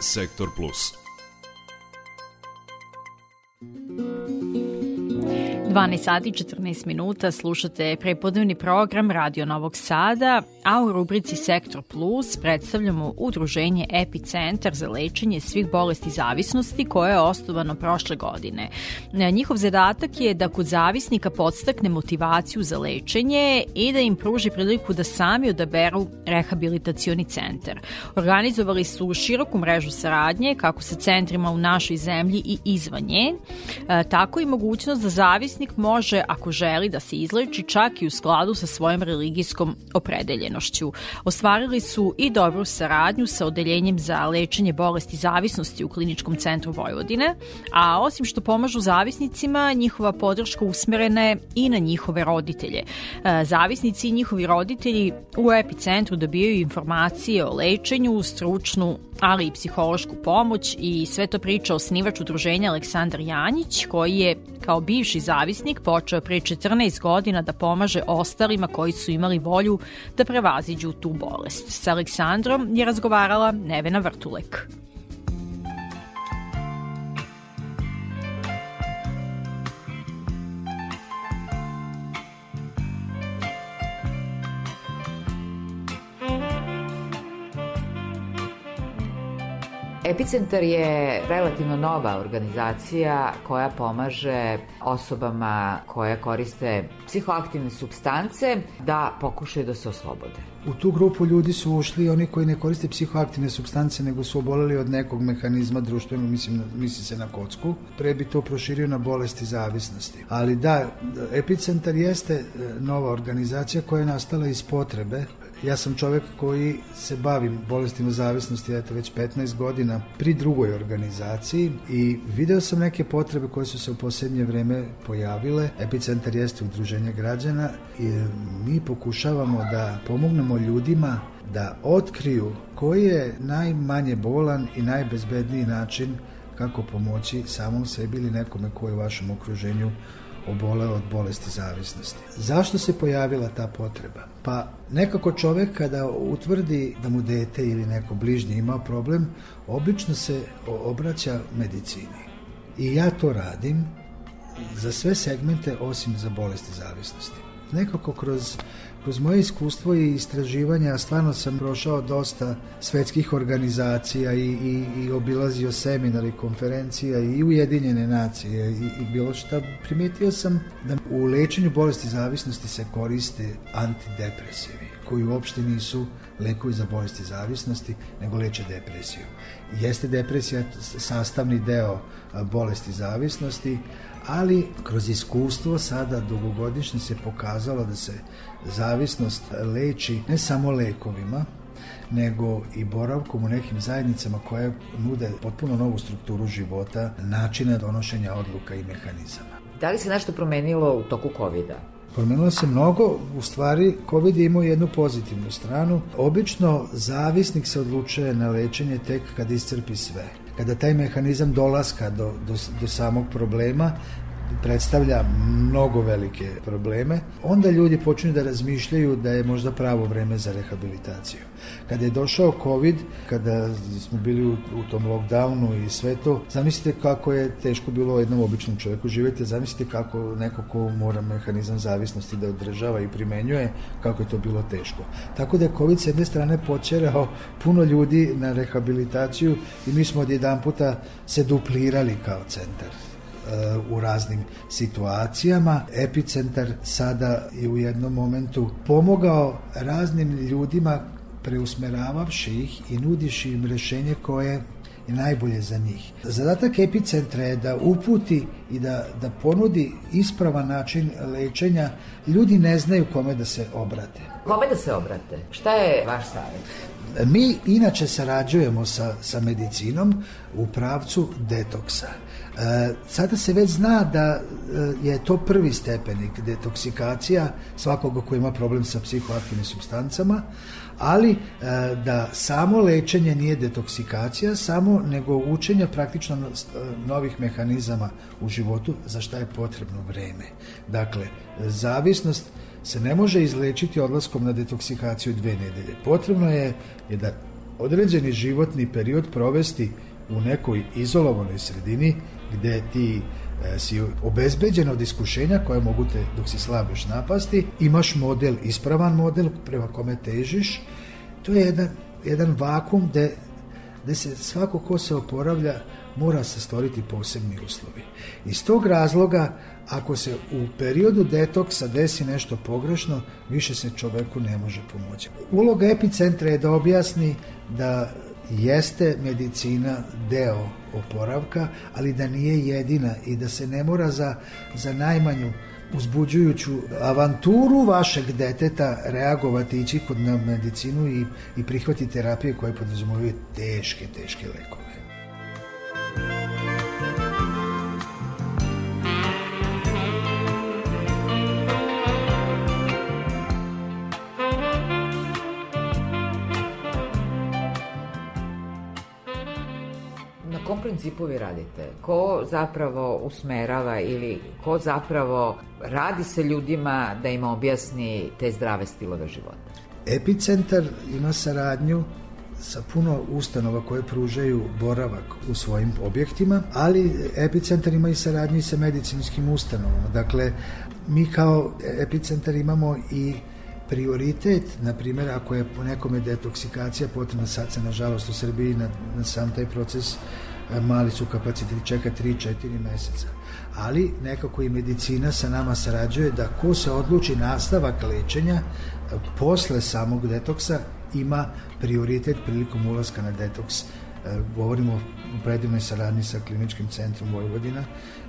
Sektor Plus. 12 sati 14 minuta slušate prepodnevni program Radio Novog Sada a u rubrici Sektor Plus predstavljamo udruženje Epicenter za lečenje svih bolesti zavisnosti koje je osnovano prošle godine. E, njihov zadatak je da kod zavisnika podstakne motivaciju za lečenje i da im pruži priliku da sami odaberu rehabilitacioni centar. Organizovali su široku mrežu saradnje kako sa centrima u našoj zemlji i izvan nje, e, tako i mogućnost da zavisnik može, ako želi da se izleči, čak i u skladu sa svojom religijskom opredeljenom aktivnošću. Ostvarili su i dobru saradnju sa Odeljenjem za lečenje bolesti zavisnosti u Kliničkom centru Vojvodine, a osim što pomažu zavisnicima, njihova podrška usmerena je i na njihove roditelje. E, zavisnici i njihovi roditelji u epicentru dobijaju informacije o lečenju, stručnu, ali i psihološku pomoć i sve to priča osnivač udruženja Aleksandar Janjić, koji je kao bivši zavisnik počeo pre 14 godina da pomaže ostalima koji su imali volju da prevare prevaziđu tu bolest. Sa Aleksandrom je razgovarala Nevena Vrtulek. Epicentar je relativno nova organizacija koja pomaže osobama koje koriste psihoaktivne substance da pokušaju da se oslobode. U tu grupu ljudi su ušli oni koji ne koriste psihoaktivne substance, nego su oboleli od nekog mehanizma društvenog, mislim, misli se na kocku. Pre bi to proširio na bolesti zavisnosti. Ali da, Epicentar jeste e, nova organizacija koja je nastala iz potrebe ja sam čovek koji se bavim bolestima zavisnosti eto već 15 godina pri drugoj organizaciji i video sam neke potrebe koje su se u poslednje vreme pojavile. Epicentar jeste udruženje građana i e, mi pokušavamo da pomognemo ljudima da otkriju koji je najmanje bolan i najbezbedniji način kako pomoći samom sebi ili nekome koji u vašem okruženju oboleo od bolesti zavisnosti. Zašto se pojavila ta potreba? Pa nekako čovek kada utvrdi da mu dete ili neko bližnji ima problem, obično se obraća medicini. I ja to radim za sve segmente osim za bolesti zavisnosti. Nekako kroz, kroz moje iskustvo i istraživanja stvarno sam prošao dosta svetskih organizacija i, i, i obilazio seminari, konferencija i Ujedinjene nacije i, i bilo šta. Primetio sam da u lečenju bolesti zavisnosti se koriste antidepresivi koji uopšte nisu lekovi za bolesti zavisnosti, nego leče depresiju. Jeste depresija sastavni deo bolesti zavisnosti, ali kroz iskustvo sada dugogodišnje se pokazalo da se zavisnost leči ne samo lekovima, nego i boravkom u nekim zajednicama koje nude potpuno novu strukturu života, načine donošenja odluka i mehanizama. Da li se nešto promenilo u toku COVID-a? Promenilo se mnogo, u stvari COVID je imao jednu pozitivnu stranu. Obično zavisnik se odlučuje na lečenje tek kad iscrpi sve kada taj mehanizam dolaska do, do, do samog problema predstavlja mnogo velike probleme, onda ljudi počinju da razmišljaju da je možda pravo vreme za rehabilitaciju. Kada je došao COVID, kada smo bili u, u tom lockdownu i sve to, zamislite kako je teško bilo jednom običnom čoveku živjeti, zamislite kako neko ko mora mehanizam zavisnosti da održava i primenjuje, kako je to bilo teško. Tako da je COVID s jedne strane počerao puno ljudi na rehabilitaciju i mi smo od jedan puta se duplirali kao centar u raznim situacijama. Epicentar sada je u jednom momentu pomogao raznim ljudima preusmeravavši ih i nudiši im rešenje koje je najbolje za njih. Zadatak epicentra je da uputi i da, da ponudi ispravan način lečenja. Ljudi ne znaju kome da se obrate. Kome da se obrate? Šta je vaš savjet? Mi inače sarađujemo sa, sa medicinom u pravcu detoksa. E, sada se već zna da e, je to prvi stepenik detoksikacija svakog ko ima problem sa psihoaktivnim substancama, ali e, da samo lečenje nije detoksikacija samo nego učenje praktično e, novih mehanizama u životu za šta je potrebno vreme. Dakle, zavisnost se ne može izlečiti odlaskom na detoksikaciju dve nedelje. Potrebno je da određeni životni period provesti u nekoj izolovanoj sredini gde ti E, si obezbeđen od iskušenja koje mogu te dok si slab još napasti, imaš model, ispravan model prema kome težiš, to je jedan, jedan vakum gde, gde se svako ko se oporavlja mora se stvoriti posebni uslovi. Iz tog razloga, ako se u periodu detoksa desi nešto pogrešno, više se čoveku ne može pomoći. Uloga epicentra je da objasni da jeste medicina deo oporavka, ali da nije jedina i da se ne mora za, za najmanju uzbuđujuću avanturu vašeg deteta reagovati ići kod na medicinu i, i prihvati terapije koje podrazumavaju teške, teške lekove. principovi radite? Ko zapravo usmerava ili ko zapravo radi sa ljudima da im objasni te zdrave stilove života? Epicentar ima saradnju sa puno ustanova koje pružaju boravak u svojim objektima, ali epicentar ima i saradnju sa medicinskim ustanovama. Dakle, mi kao epicentar imamo i prioritet, na primjer, ako je po nekome detoksikacija potrebna, sad se nažalost u Srbiji na, na sam taj proces E, mali su kapaciteti, čeka 3-4 meseca. Ali nekako i medicina sa nama sarađuje da ko se odluči nastavak lečenja e, posle samog detoksa ima prioritet prilikom ulaska na detoks. E, govorimo u predivnoj saradnji sa kliničkim centrom Vojvodina,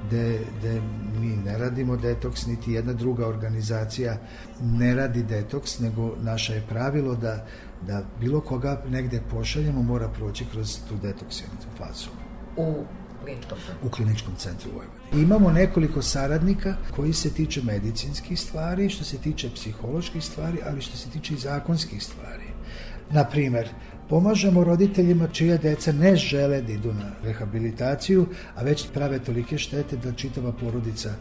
gde, gde mi ne radimo detoks, niti jedna druga organizacija ne radi detoks, nego naše je pravilo da, da bilo koga negde pošaljemo mora proći kroz tu detoksijanu fazu u kliničkom centru. U kliničkom centru Vojvodine. Imamo nekoliko saradnika koji se tiče medicinskih stvari, što se tiče psiholoških stvari, ali što se tiče i zakonskih stvari. Na primer, Pomažemo roditeljima čije deca ne žele da idu na rehabilitaciju, a već prave tolike štete da čitava porodica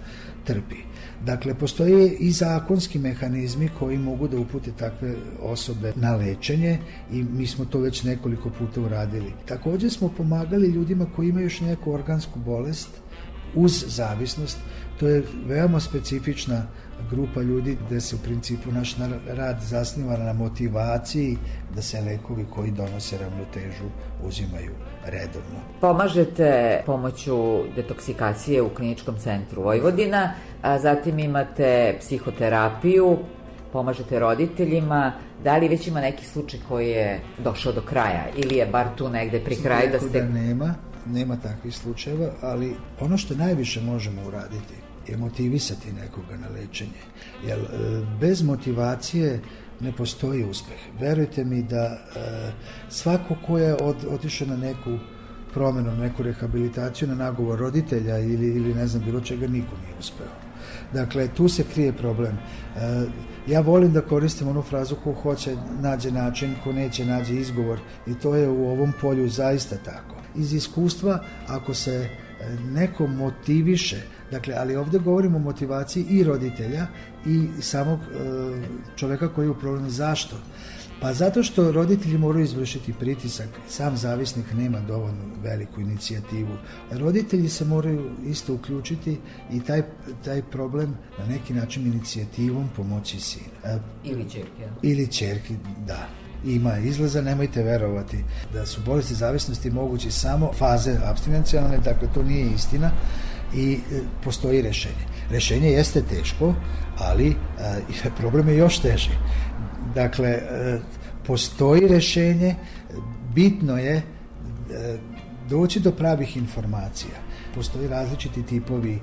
trpi. Dakle, postoje i zakonski mehanizmi koji mogu da upute takve osobe na lečenje i mi smo to već nekoliko puta uradili. Takođe smo pomagali ljudima koji imaju još neku organsku bolest uz zavisnost. To je veoma specifična grupa ljudi gde se u principu naš rad zasniva na motivaciji da se lekovi koji donose ravnotežu uzimaju redovno. Pomažete pomoću detoksikacije u kliničkom centru Vojvodina, a zatim imate psihoterapiju, pomažete roditeljima, da li već ima neki slučaj koji je došao do kraja ili je bar tu negde pri kraju da ste... Da nema, nema takvih slučajeva, ali ono što najviše možemo uraditi je motivisati nekoga na lečenje. Jer e, bez motivacije ne postoji uspeh. Verujte mi da e, svako ko je od, otišao na neku promenu, neku rehabilitaciju na nagovor roditelja ili, ili ne znam bilo čega, niko nije uspeo. Dakle, tu se krije problem. E, ja volim da koristim onu frazu ko hoće nađe način, ko neće nađe izgovor i to je u ovom polju zaista tako iz iskustva ako se e, neko motiviše, dakle, ali ovde govorimo o motivaciji i roditelja i samog e, čovjeka koji je u problemu. Zašto? Pa zato što roditelji moraju izvršiti pritisak, sam zavisnik nema dovoljno veliku inicijativu. Roditelji se moraju isto uključiti i taj, taj problem na neki način inicijativom pomoći sin. E, Ili čerke. Ili čerke, da ima izlaza, nemojte verovati da su bolesti zavisnosti mogući samo faze abstinencijalne, dakle to nije istina i e, postoji rešenje. Rešenje jeste teško, ali e, a, problem je još teži. Dakle, e, postoji rešenje, bitno je doći do pravih informacija. Postoji različiti tipovi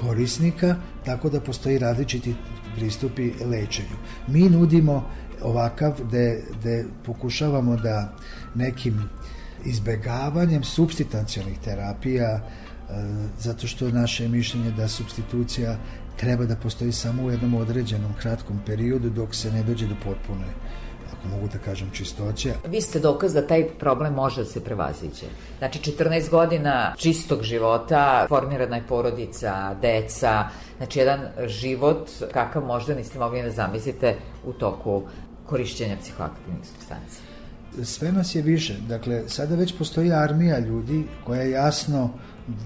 korisnika, tako da postoji različiti pristupi lečenju. Mi nudimo ovakav gde, gde pokušavamo da nekim izbegavanjem substitucionalnih terapija e, zato što naše mišljenje da substitucija treba da postoji samo u jednom određenom kratkom periodu dok se ne dođe do potpune ako mogu da kažem čistoće. Vi ste dokaz da taj problem može da se prevaziđe. Znači 14 godina čistog života, formirana je porodica, deca, znači jedan život kakav možda niste mogli da zamislite u toku korišćenja psihoaktivnih substanci? Sve nas je više. Dakle, sada već postoji armija ljudi koja jasno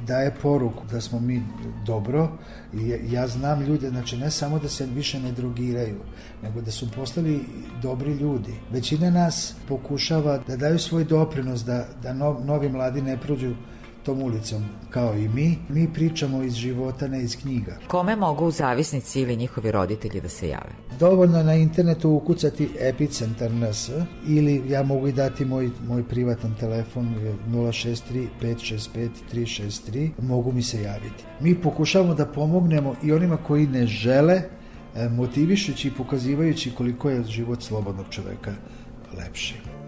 daje poruku da smo mi dobro i ja znam ljude, znači ne samo da se više ne drogiraju, nego da su postali dobri ljudi. Većina nas pokušava da daju svoj doprinos da, da no, novi mladi ne prođu tom ulicom kao i mi. Mi pričamo iz života, ne iz knjiga. Kome mogu zavisnici ili njihovi roditelji da se jave? Dovoljno na internetu ukucati epicentar NS ili ja mogu i dati moj, moj privatan telefon 063 565 363. Mogu mi se javiti. Mi pokušavamo da pomognemo i onima koji ne žele e, motivišući i pokazivajući koliko je život slobodnog čoveka lepši.